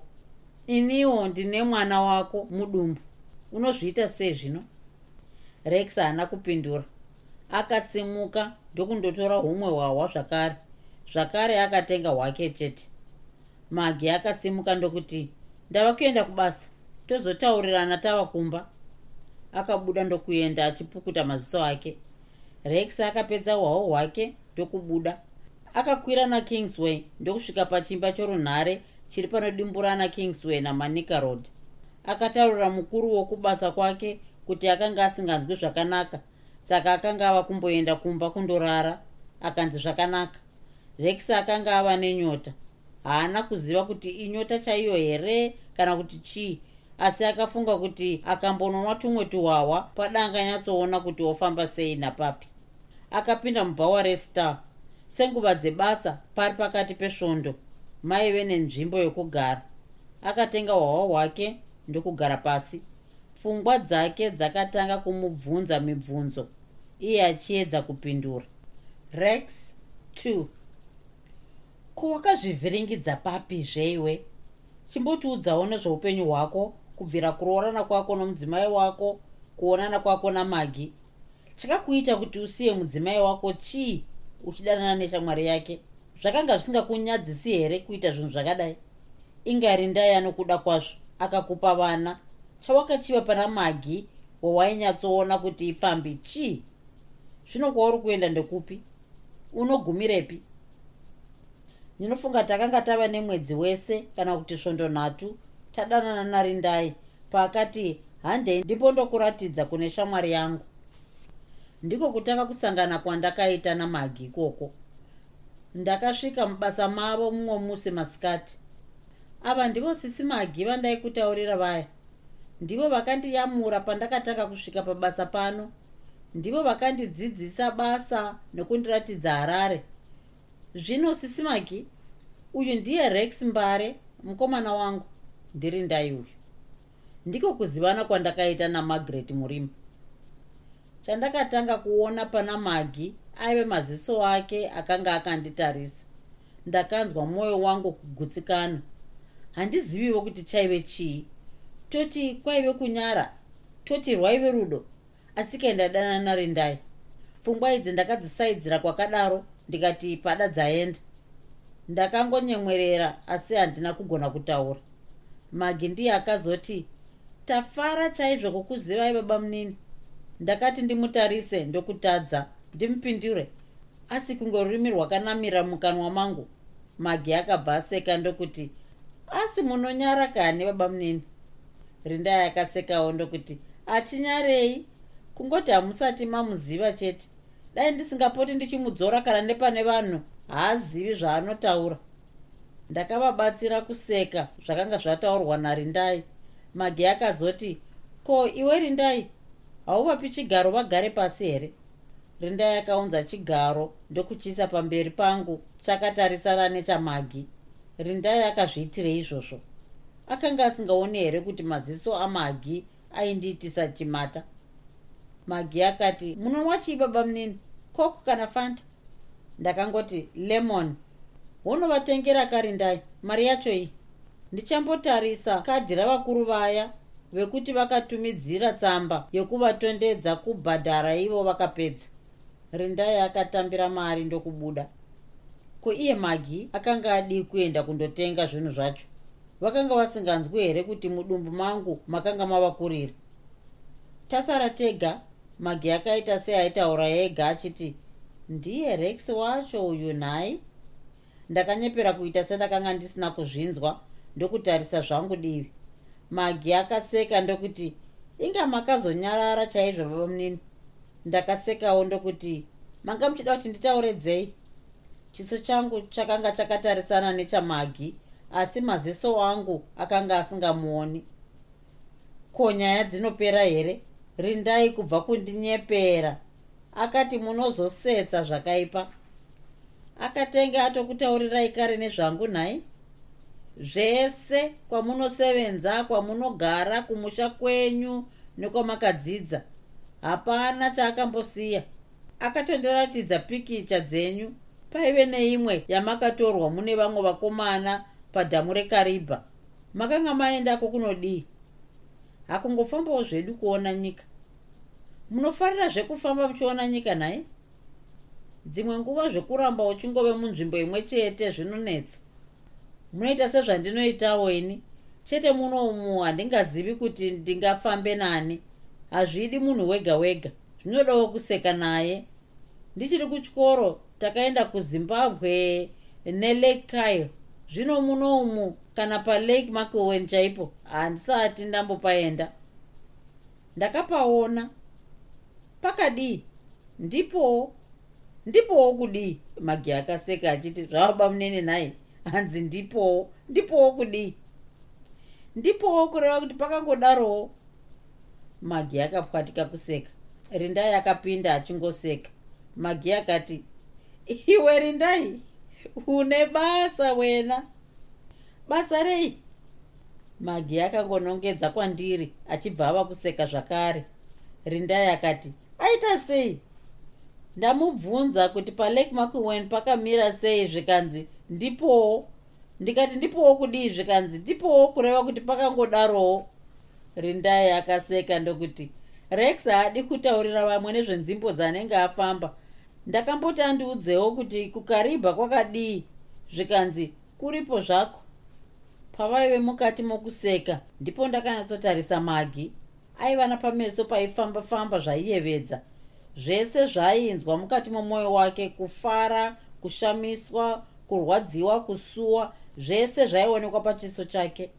iniwo ndine mwana wako mudumbu. Unozviita sei zvino? Rex haana kupindura. Akasimuka ndokundotora humwe hwahwa zvakare. Zvakare akatenga hwake chete. Magi akasimuka ndokuti ndava kuenda kubasa. Tozotaurirana tava kumba. Akabuda ndokuenda achipukuta maziso ake. Rex akapedza hwahwo hwake ndokubuda. Akakwira nakingsway ndokusvika pachimba chorunhare chiri panodimburana kingsway namanika road. Akataurira mukuru wokubasa kwake kuti akanga asinganzwi zvakanaka saka akanga ava kumboenda kumba kundorara akanzi zvakanaka. Rex akanga ava nenyota. Haana kuziva kuti inyota chaiyo here kana kuti chii asi akafunga kuti akambononwa tumwe tuhwahwa padanga anyatsoona kuti ofamba sei napapi. Akapinda mubhawa restar. Senguva dzebasa pari pakati pesvondo maive nenzvimbo yokugara. Akatenga hwahwa hwake ndokugara pasi. Pfungwa dzake dzakatanga kumubvunza mibvunzo iye achiedza kupindura. Rex 2 ko wakazvivhiringidza papi zveiwe? Chimbotiudzawo nezveupenyu hwako kubvira kuroorana kwako nomudzimai wako kuonana kwako namagi. Chakakuita kuti usiye mudzimai wako chii uchidanana neshamwari yake zvakanga zvisingakunyadzisi here kuita zvinhu zvakadai? Ingari ndai anokuda kwazvo akakupa vana. Chawakachiva pana magi wawainyatsoona kuti ipfambi chii? Zvino kwauri kuenda ndekupi? Unogumirepi ndinofunga takanga tava nemwedzi wese kana kuti svondo nhatu tadanana narindai paakati handei ndimbondokuratidza kune shamwari yangu. Ndiko kutanga kusangana kwandakaita namagi ikoko ndakasvika mubasa mavo mumwe musi masikati. Ava ndivo sisi magi vandaikutaurira vaya. Ndivo vakandiyamura pandakatanga kusvika pabasa pano. Ndivo vakandidzidzisa basa nekundiratidza harare. Zvino sisi magi uyu ndiye rex mbare mukomana wangu. Ndiri ndai uyu. Ndiko kuzivana kwandakaita namargaret murima chandakatanga kuona pana magi aive maziso ake akanga akanditarisa. Ndakanzwa mwoyo wangu kugutsikana. Handiziviwo kuti chaive chii. Toti kwaive kunyara toti rwaive rudo asi kaindadana narindai pfungwa idzi ndakadzisaidzira kwakadaro ndikati pada dzaenda. Ndakangonyemwerera asi handina kugona kutaura. Magi ndiye akazoti tafara chaizvo kukuzivai baba munini. Ndakati ndimutarise ndokutadza ndimupindure. Asi kunge rurimi rwakanamira mukanwa mangu magi akabva aseka ndokuti asi munonyara kani baba munini? Rindai akasekawo ndokuti achinyarei. Kungoti hamusati mamuziva chete. Dai ndisingapoti ndichimudzora kana nepane vanhu haazivi zvaanotaura. Ndakavabatsira kuseka zvakanga zvataurwa narindai. Magi akazoti ko iwe rindai? Hauvapi chigaro vagare pasi here rindai akaunza chigaro ndokuchisa pamberi pangu chakatarisana nechamagi. Rindai akazviitirei izvozvo. Akanga asingaoni here kuti maziso amagi aindiitisa chimata? Magi akati munonwa chii baba munini? Koko kana fanta? Ndakangoti lemon. Unovatengera karindai? Mari yacho iyi? Ndichambotarisa kadhi ravakuru vaya vekuti vakatumidzira tsamba yokuvatondedza kubhadhara ivo vakapedza rindai akatambira mari ndokubuda. Ko iye magi akanga adi kuenda kundotenga zvinhu zvacho? Vakanga vasinganzwi here kuti mudumbu mangu makanga mavakurira tasara tega magi akaita seaitaura ega achiti ndiye rex wacho uyu nhai ndakanyepera kuita sendakanga ndisina kuzvinzwa ndokutarisa zvangu divi. Magi akaseka ndokuti inga makazonyarara chaizvo baba munini ndakasekawo ndokuti manga muchida kuti nditauredzei chiso changu chakanga chakatarisana nechamagi asi maziso angu akanga asingamuoni. Ko nyaya dzinopera here? Rindai kubva kundinyepera. Akati munozosetsa zvakaipa. Akatenge atokutaurirai kare nezvangu nhai. Zvese kwamunosevenza kwamunogara kumusha kwenyu nekwamakadzidza hapana chaakambosiya. Akatondiratidza pikicha dzenyu. Paive neimwe yamakatorwa mune vamwe vakomana padhamu rekaribha. Makanga maendako kunodii hakungofambawo zvedu kuona nyika. Munofarira zvekufamba muchiona nyika nhai? Dzimwe nguva zvekuramba uchingove munzvimbo imwe chete zvinonetsa. Munoita sezvandinoitawo ini? Chete munomu handingazivi kuti ndingafambe nani hazvidi munhu wega wega. Zvinodawo kuseka naye. Ndichiri kutyoro takaenda kuzimbabwe nelake kyle. Zvino munomu kana palake maclwen chaipo handisati ndambopaenda. Ndakapaona. Pakadii ndipowo ndipowo kudii magi akaseka achiti zvababa munene nhaye hanzi ndipowo ndipowo kudii ndipowo kureva kuti pakangodarowo magi akapwatika kuseka. Rindai akapinda achingoseka. Magi akati iwe rindai une basa wena. Basa rei? Magi akangonongedza kwandiri achibva ava kuseka zvakare. Rindai akati aita sei? Ndamubvunza kuti palake maclwen pakamira sei zvikanzi ndipowo ndikati ndipowo kudii zvikanzi ndipowo kureva kuti pakangodarowo rindai akaseka ndokuti rex haadi kutaurira vamwe nezvenzimbo dzanenge afamba. Ndakamboti andiudzewo kuti kukaribha kwakadii zvikanzi kuripo zvako. Pavaive mukati mokuseka ndipo ndakanyatsotarisa magi. Aiva napameso paifamba-famba zvaiyevedza. Zvese zvaainzwa mukati momwoyo wake kufara kushamiswa kurwadziwa kusuwa zvese zvaionekwa pachiso chake.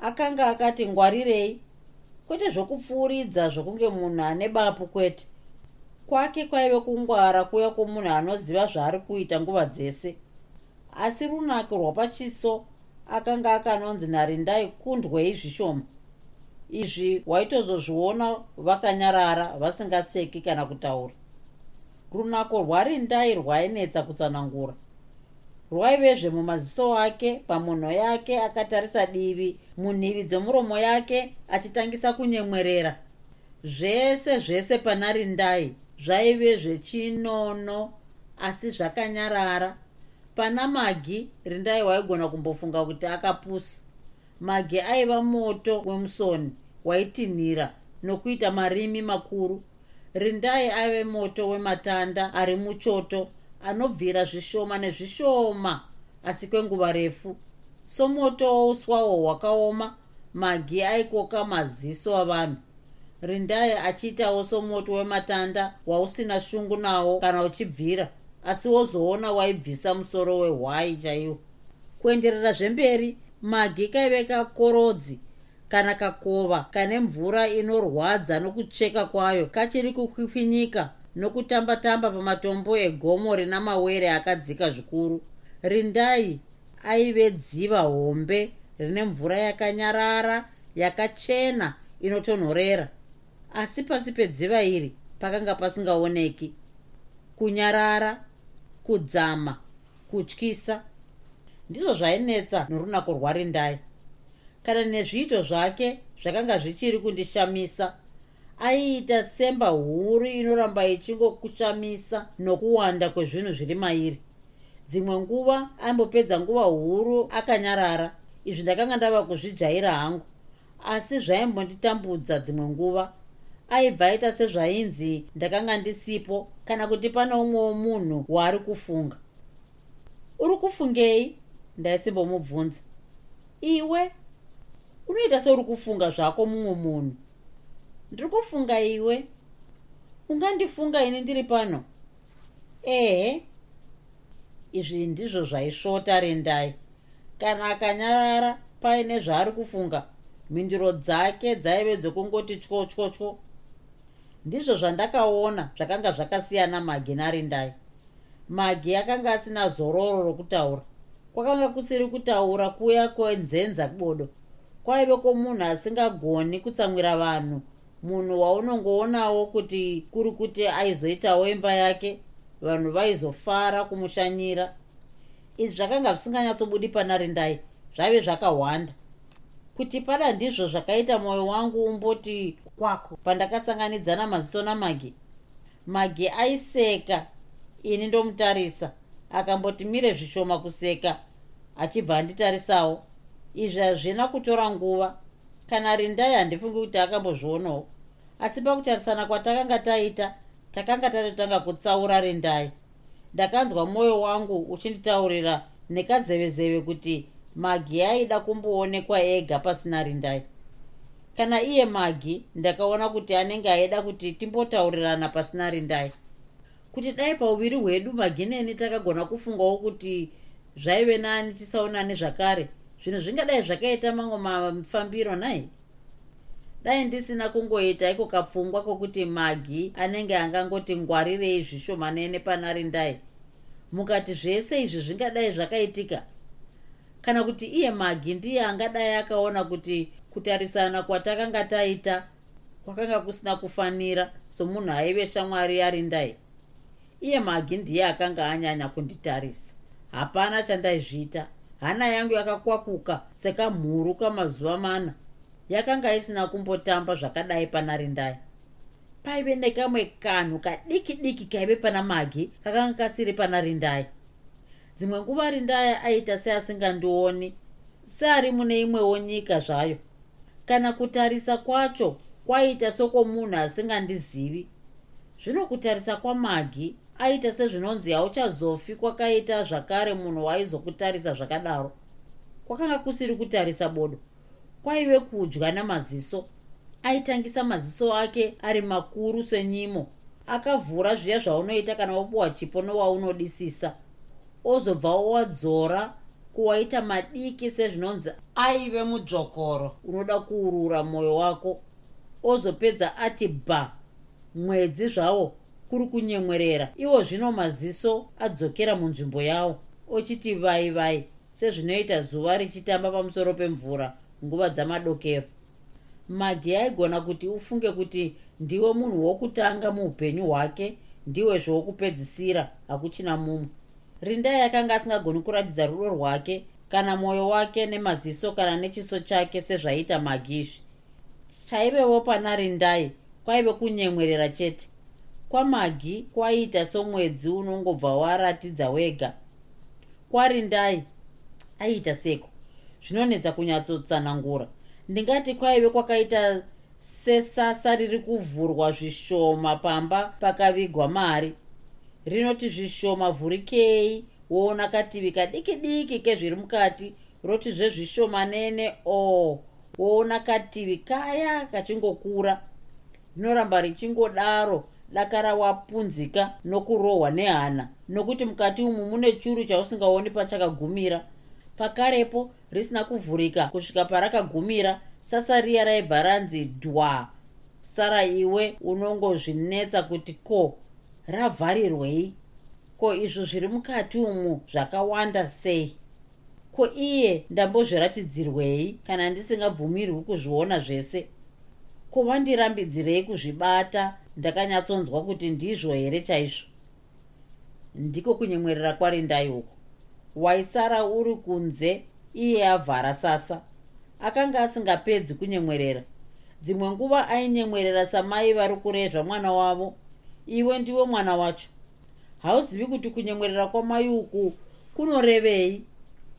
Akanga akati ngwarirei kwete zvokupfuuridza zvokunge munhu ane bapu kwete. Kwake kwaive kungwara kuya kwomunhu anoziva zvaari kuita nguva dzese. Asi runako rwapachiso akanga akanonzi narindai kundwei zvishoma. Izvi waitozozviona vakanyarara vasingaseki kana kutaura. Runako rwarindai rwainetsa kutsanangura rwaivezve mumaziso ake pamunho yake akatarisa divi munhivi dzemuromo yake achitangisa kunyemwerera. Zvese zvese pana rindai zvaive zvechinono asi zvakanyarara. Pana magi rindai waigona kumbofunga kuti akapusa. Magi aiva moto wemusoni waitinhira nokuita marimi makuru. Rindai aive moto wematanda ari muchoto anobvira zvishoma nezvishoma asi kwenguva refu. Somoto wouswawo hwakaoma magi aikoka maziso avanhu. Rindai achiitawo somoto wematanda wausina shungu nawo kana uchibvira asi wozoona waibvisa musoro wehwai chaiwo. Kuenderera zvemberi magi kaive kakorodzi kana kakova kane mvura inorwadza nokucheka kwayo kachiri kukwikwinyika nokutamba-tamba pamatombo egomo rina mawere akadzika zvikuru. Rindai aive dziva hombe rine mvura yakanyarara yakachena inotonhorera. Asi pasi pedziva iri pakanga pasingaoneki. Kunyarara kudzama kutyisa ndizvo zvainetsa norunako rwarindai. Kana nezviito zvake zvakanga zvichiri kundishamisa aiita semba huru inoramba ichingokushamisa nokuwanda kwezvinhu zviri mairi. Dzimwe nguva aimbopedza nguva huru akanyarara. Izvi ndakanga ndava kuzvijaira hangu. Asi zvaimbonditambudza dzimwe nguva. Aibva aita sezvainzi ndakanga ndisipo kana kuti pane umwewo munhu waari kufunga. Uri kufungei? Ndaisimbomubvunza iwe? Unoita seuri kufunga zvako mumwe munhu ndiri kufunga iwe. Ungandifunga ini ndiri pano? Ehe. Izvi ndizvo zvaisvota rendai kana akanyarara paine zvaari kufunga mhinduro dzake dzaive dzokungoti tyo tyo tyo ndizvo zvandakaona zvakanga zvakasiyana magi narindai. Magi akanga asina zororo rokutaura. Kwakanga kusiri kutaura kuya kwenzenza bodo kwaive kwomunhu asingagoni kutsamwira vanhu munhu waunongoonawo kuti kuri kuti aizoitawo imba yake vanhu vaizofara kumushanyira. Izvi zvakanga zvisinganyatsobudi pana rindai zvaive zvakahwanda kuti pada ndizvo zvakaita mwoyo wangu umboti kwako pandakasanganidzana maziso namagi magi aiseka ini ndomutarisa akamboti mire zvishoma kuseka achibva anditarisawo. Izvi hazvina kutora nguva kana rindai handifungi kuti akambozvionawo. Asi pakutarisana kwatakanga taita takanga tatotanga kutsaura rindai ndakanzwa mwoyo wangu uchinditaurira nekazevezeve kuti magi aida kumboonekwa ega pasina rindai kana iye magi ndakaona kuti anenge aida kuti timbotaurirana pasina rindai kuti dai pauviri hwedu magineni takagona kufungawo kuti zvaive nani tisaonani zvakare zvinhu zvingadai zvakaita mamwe mafambiro nai? Dai ndisina kungoita iko kapfungwa kwokuti magi anenge angangoti ngwarirei zvishomanene pana rindai mukati zvese izvi zvingadai zvakaitika. Kana kuti iye magi ndiye angadai akaona kuti kutarisana kwatakanga taita kwakanga kusina kufanira somunhu aive shamwari yarindai iye magi ndiye akanga anyanya kunditarisa. Hapana chandaizviita hana yangu yakakwakuka sekamhuru kamazuva mana. Yakanga isina kumbotamba zvakadai pana rindai. Paive nekamwe kanhu kadiki diki kaive pana magi kakanga kasiri pana rindai. Dzimwe nguva rindai aita seasingandioni seari mune imwewo nyika zvayo. Kana kutarisa kwacho kwaita sokwomunhu asingandizivi. Zvino kutarisa kwamagi aita sezvinonzi hauchazofi kwakaita zvakare munhu waizokutarisa zvakadaro. Kwakanga kusiri kutarisa bodo. Kwaive kudya namaziso. Aitangisa maziso ake ari makuru senyimo. Akavhura zviya zvaunoita kana wapiwa chipo nowaunodisisa ozobva wadzora kuwaita madiki sezvinonzi aive mudzvokoro. Unoda kuurura mwoyo wako. Ozopedza ati bha mwedzi zvawo kuri kunyemwerera. Iwo zvino maziso adzokera munzvimbo yawo. Ochiti vai vai sezvinoita zuva richitamba pamusoro pemvura nguva dzamadokero. Magi aigona kuti ufunge kuti ndiwe munhu wokutanga muupenyu hwake ndiwe zvewokupedzisira hakuchina mumwe. Rindai akanga asingagoni kuratidza rudo rwake kana mwoyo wake nemaziso kana nechiso chake sezvaiita magi izvi. Chaivewo pana rindai kwaive kunyemwerera chete kwamagi kwaiita somwedzi unongobva waratidza wega. Kwarindai aiita seko. Zvinonetsa kunyatsotsanangura ndingati kwaive kwakaita sesasa riri kuvhurwa zvishoma pamba pakavigwa mari. Rinoti zvishoma vhurikei. Woona kativi kadiki diki kezviri mukati roti zvezvishomanene o oh, woona kativi kaya kachingokura. Rinoramba richingodaro dakara wapunzika nokurohwa nehana. Nokuti mukati umu mune churu chausingaoni pachakagumira. Pakarepo risina kuvhurika. Kusvika parakagumira sasa riya raibva ranzi dwa. Sara iwe unongozvinetsa kuti ko ravharirwei? Ko izvo zviri mukati umu zvakawanda sei? Ko iye ndambozviratidzirwei kana ndisingabvumirwi kuzviona zvese? Ko vandirambidzirei kuzvibata ndakanyatsonzwa kuti ndizvo here chaizvo? Ndiko kunyemwerera kwarindai uko waisara uri kunze iye avhara sasa. Akanga asingapedzi kunyemwerera. Dzimwe nguva ainyemwerera samai vari kurezva mwana wavo. Iwe ndiwe mwana wacho. Hauzivi kuti kunyemwerera kwamai uku kunorevei?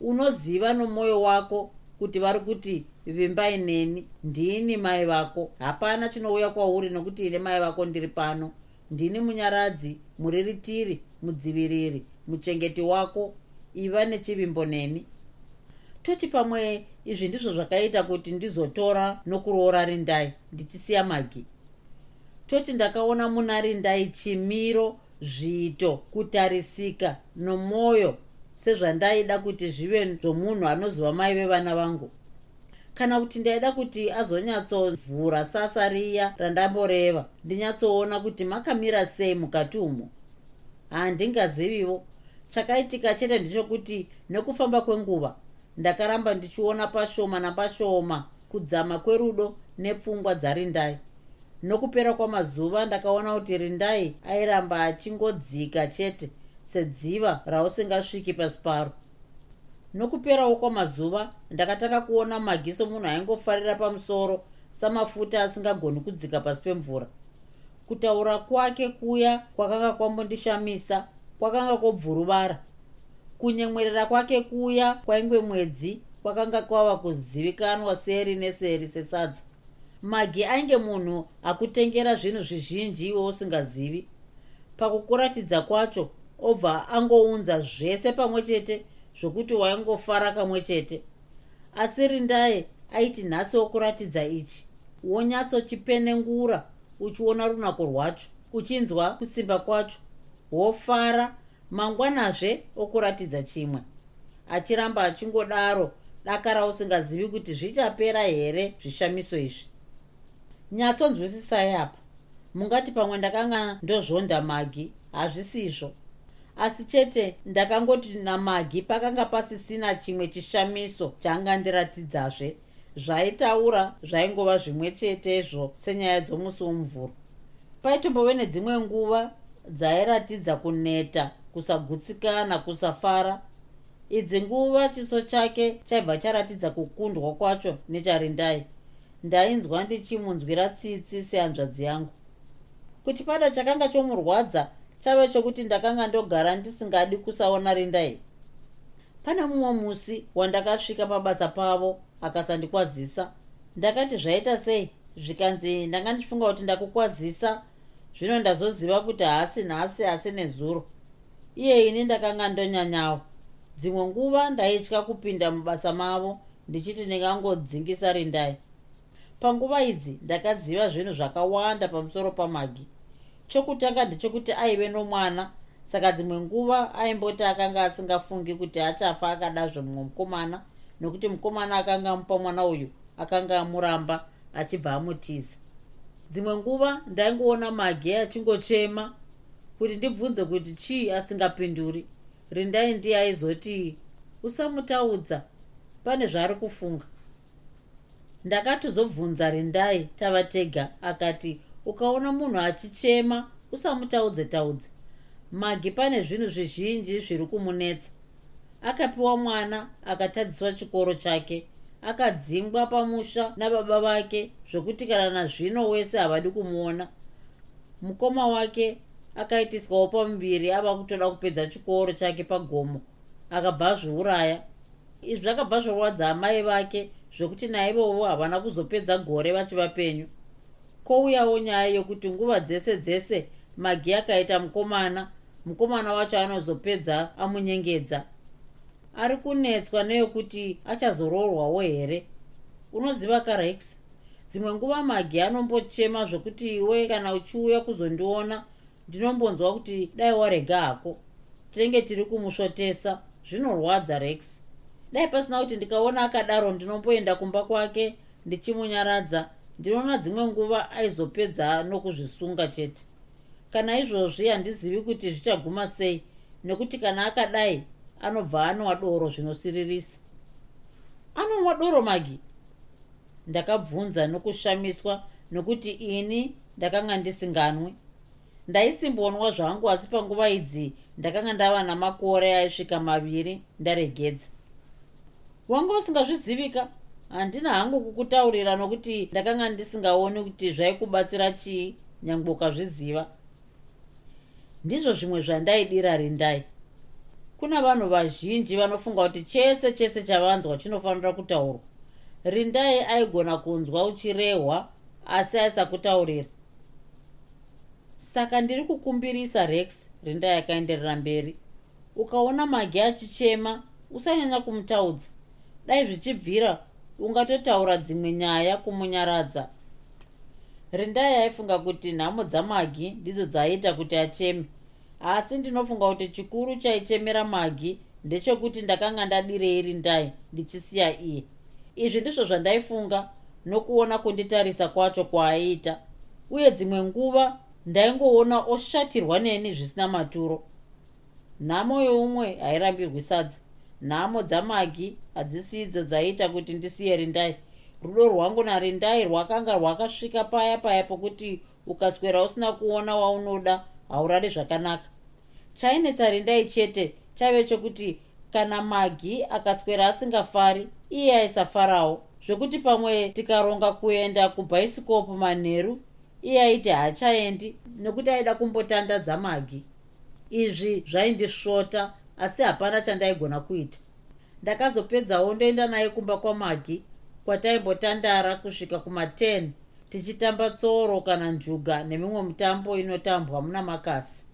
Unoziva nomwoyo wako kuti vari kuti vimbai neni ndini mai vako. Hapana chinouya kwauri nokuti ine mai vako ndiri pano. Ndini munyaradzi muriritiri mudziviriri muchengeti wako. Iva nechivimbo neni. Toti pamwe izvi ndizvo zvakaita kuti ndizotora nokuroora rindai ndichisiya magi. Toti ndakaona muna rindai chimiro zviito kutarisika nomwoyo sezvandaida kuti zvive zvomunhu anozova mai vevana vangu kana kuti ndaida kuti azonyatsovhura sasa riya randamboreva ndinyatsoona kuti makamira sei mukati umo handingazivivo chakaitika chete ndechokuti nekufamba kwenguva ndakaramba ndichiona pashoma napashoma kudzama kwerudo nepfungwa dzarindai nokupera kwamazuva ndakaona kuti rindai airamba achingodzika chete sedziva rausingasviki pasi paro nokuperawo kwamazuva ndakataka kuona magiso munhu aingofarira pamusoro samafuta asingagoni kudzika pasi pemvura. Kutaura kwake kuya kwakanga kwambondishamisa kwakanga kwobvuruvara. Kunyemwerera kwake kuya kwaingwe mwedzi kwakanga kwava kuzivikanwa seri neseri sesadza. Magi ainge munhu akutengera zvinhu zvizhinji iwe usingazivi. Pakukuratidza kwacho obva angounza zvese pamwe chete zvokuti waingofara kamwe chete. Asi rindai aiti nhasi wokuratidza ichi wonyatsochipenengura uchiona runako rwacho uchinzwa kusimba kwacho. Wofara mangwanazve okuratidza chimwe. Achiramba achingodaro dakara usingazivi kuti zvichapera here zvishamiso izvi. Nyatsonzwisisai apa. Mungati pamwe ndakanga ndozvonda magi hazvisizvo asi chete ndakangoti namagi pakanga pasisina chimwe chishamiso chaangandiratidzazve zvaitaura zvaingova zvimwe chetezvo senyaya dzomusi womuvhuro paitombove nedzimwe nguva dzairatidza kuneta kusagutsikana kusafara. Idzi nguva chiso chake chaibva charatidza kukundwa kwacho necharindai ndainzwa ndichimunzwira tsitsi sehanzvadzi yangu. Kuti pada chakanga chomurwadza chave chokuti ndakanga ndogara ndisingadi kusaona rindai. Pane mumwe musi wandakasvika pabasa pavo akasandikwazisa ndakati zvaita sei? Zvikanzi ndanga ndichifunga kuti ndakukwazisa. Zvino ndazoziva kuti haasi nhasi asi nezuro iye ini ndakanga ndonyanyawo dzimwe nguva ndaitya kupinda mubasa mavo ndichiti ndingangodzingisa rindai. Panguva idzi ndakaziva zvinhu zvakawanda pamusoro pamagi chokutanga ndechekuti aive nomwana. Saka dzimwe nguva aimboti akanga asingafungi kuti achafa akadazve mumwe mukomana nokuti mukomana akanga amupa mwana uyu akanga amuramba achibva amutiza. Dzimwe nguva ndaingoona mage achingochema kuti ndibvunze kuti chii asingapinduri. Rindai ndiye aizoti usamutaudza pane zvaari kufunga. Ndakatozobvunza rindai tava tega akati ukaona munhu achichema usamutaudze taudze. Magi pane zvinhu zvizhinji zviri kumunetsa. Akapiwa mwana akatadziswa chikoro chake akadzingwa pamusha nababa vake zvokuti kana nazvino wese havadi kumuona. Mukoma wake akaitiswawo pamuviri ava kutoda kupedza chikoro chake pagomo akabva azviuraya. Izvi zvakabva zvorwadza amai vake zvokuti naivowo havana kuzopedza gore vachi vapenyu kwouyawo nyaya yokuti nguva dzese dzese magi akaita mukomana mukomana wacho anozopedza amunyengedza. Ari kunetswa neyokuti achazoroorwawo here? Unoziva karex dzimwe nguva magi anombochema zvokuti iwe kana uchiuya kuzondiona ndinombonzwa kuti dai warega hako. Tinenge tiri kumusvotesa zvinorwadza rex. Dai pasina kuti ndikaona akadaro ndinomboenda kumba kwake ndichimunyaradza ndinoona dzimwe nguva aizopedza nokuzvisunga chete. Kana izvozvi handizivi kuti zvichaguma sei nekuti kana akadai anobva anwa doro zvinosiririsa. Anonwa doro magi. Ndakabvunza nokushamiswa nokuti ini ndakanga ndisinganwi. Ndaisimbonwa zvangu asi panguva idzi ndakanga ndava namakore aisvika maviri ndaregedza. Wanga usingazvizivika handina hangu kukutaurira nokuti ndakanga ndisingaoni kuti zvaikubatsira chii nyange ukazviziva. Ndizvo zvimwe zvandaidira rindai. Kuna vanhu vazhinji vanofunga kuti chese chese chavanzwa chinofanira kutaurwa. Rindai aigona kunzwa uchirehwa asi aisakutaurira. Saka ndiri kukumbirisa rex rindai akaenderera mberi. Ukaona magi achichema usanyanya kumutaudza. Dai zvichibvira ungatotaura dzimwe nyaya kumunyaradza. Rindai aifunga kuti nhamo dzamagi ndidzo dzaiita kuti acheme. Asi ndinofunga kuti chikuru chaichemera magi ndechekuti ndakanga ndadirei rindai ndichisiya iye. Izvi ndizvo zvandaifunga nokuona kunditarisa kwacho kwaaiita uye dzimwe nguva ndaingoona oshatirwa neni zvisina maturo. Nhamo youmwe hairambirwi sadza nhamo dzamagi hadzisi idzo dzaiita kuti ndisiye rindai. Rudo rwangu narindai rwakanga rwakasvika paya paya pokuti ukaswera usina kuona waunoda haurari zvakanaka. Chainetsa rindai chete chaive chokuti kana magi akaswera asingafari iye aisafarawo. Zvokuti pamwe tikaronga kuenda kubhaisikopu manheru iye aiti haachaendi nekuti aida kumbotandadza magi. Izvi zvaindisvota asi hapana chandaigona kuita. Ndakazopedzawo ndoenda naye kumba kwamagi kwataimbotandara kusvika kuma10 tichitamba tsoro kana njuga nemimwe mitambo inotambwa muna makasi.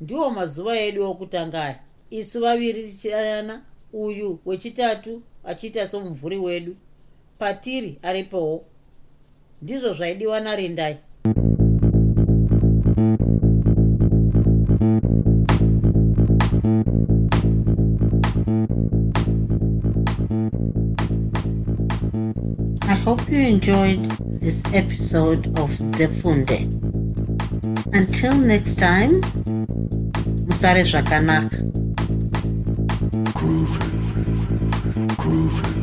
Ndiwo mazuva edu okutanga aya isu vaviri tichidanana uyu wechitatu achiita somumvuri wedu patiri aripowo. Ndizvo zvaidiwa narindai enjoyed this episode of Zefunde. Until next time, musare zvakanaka. Groovy. Groovy.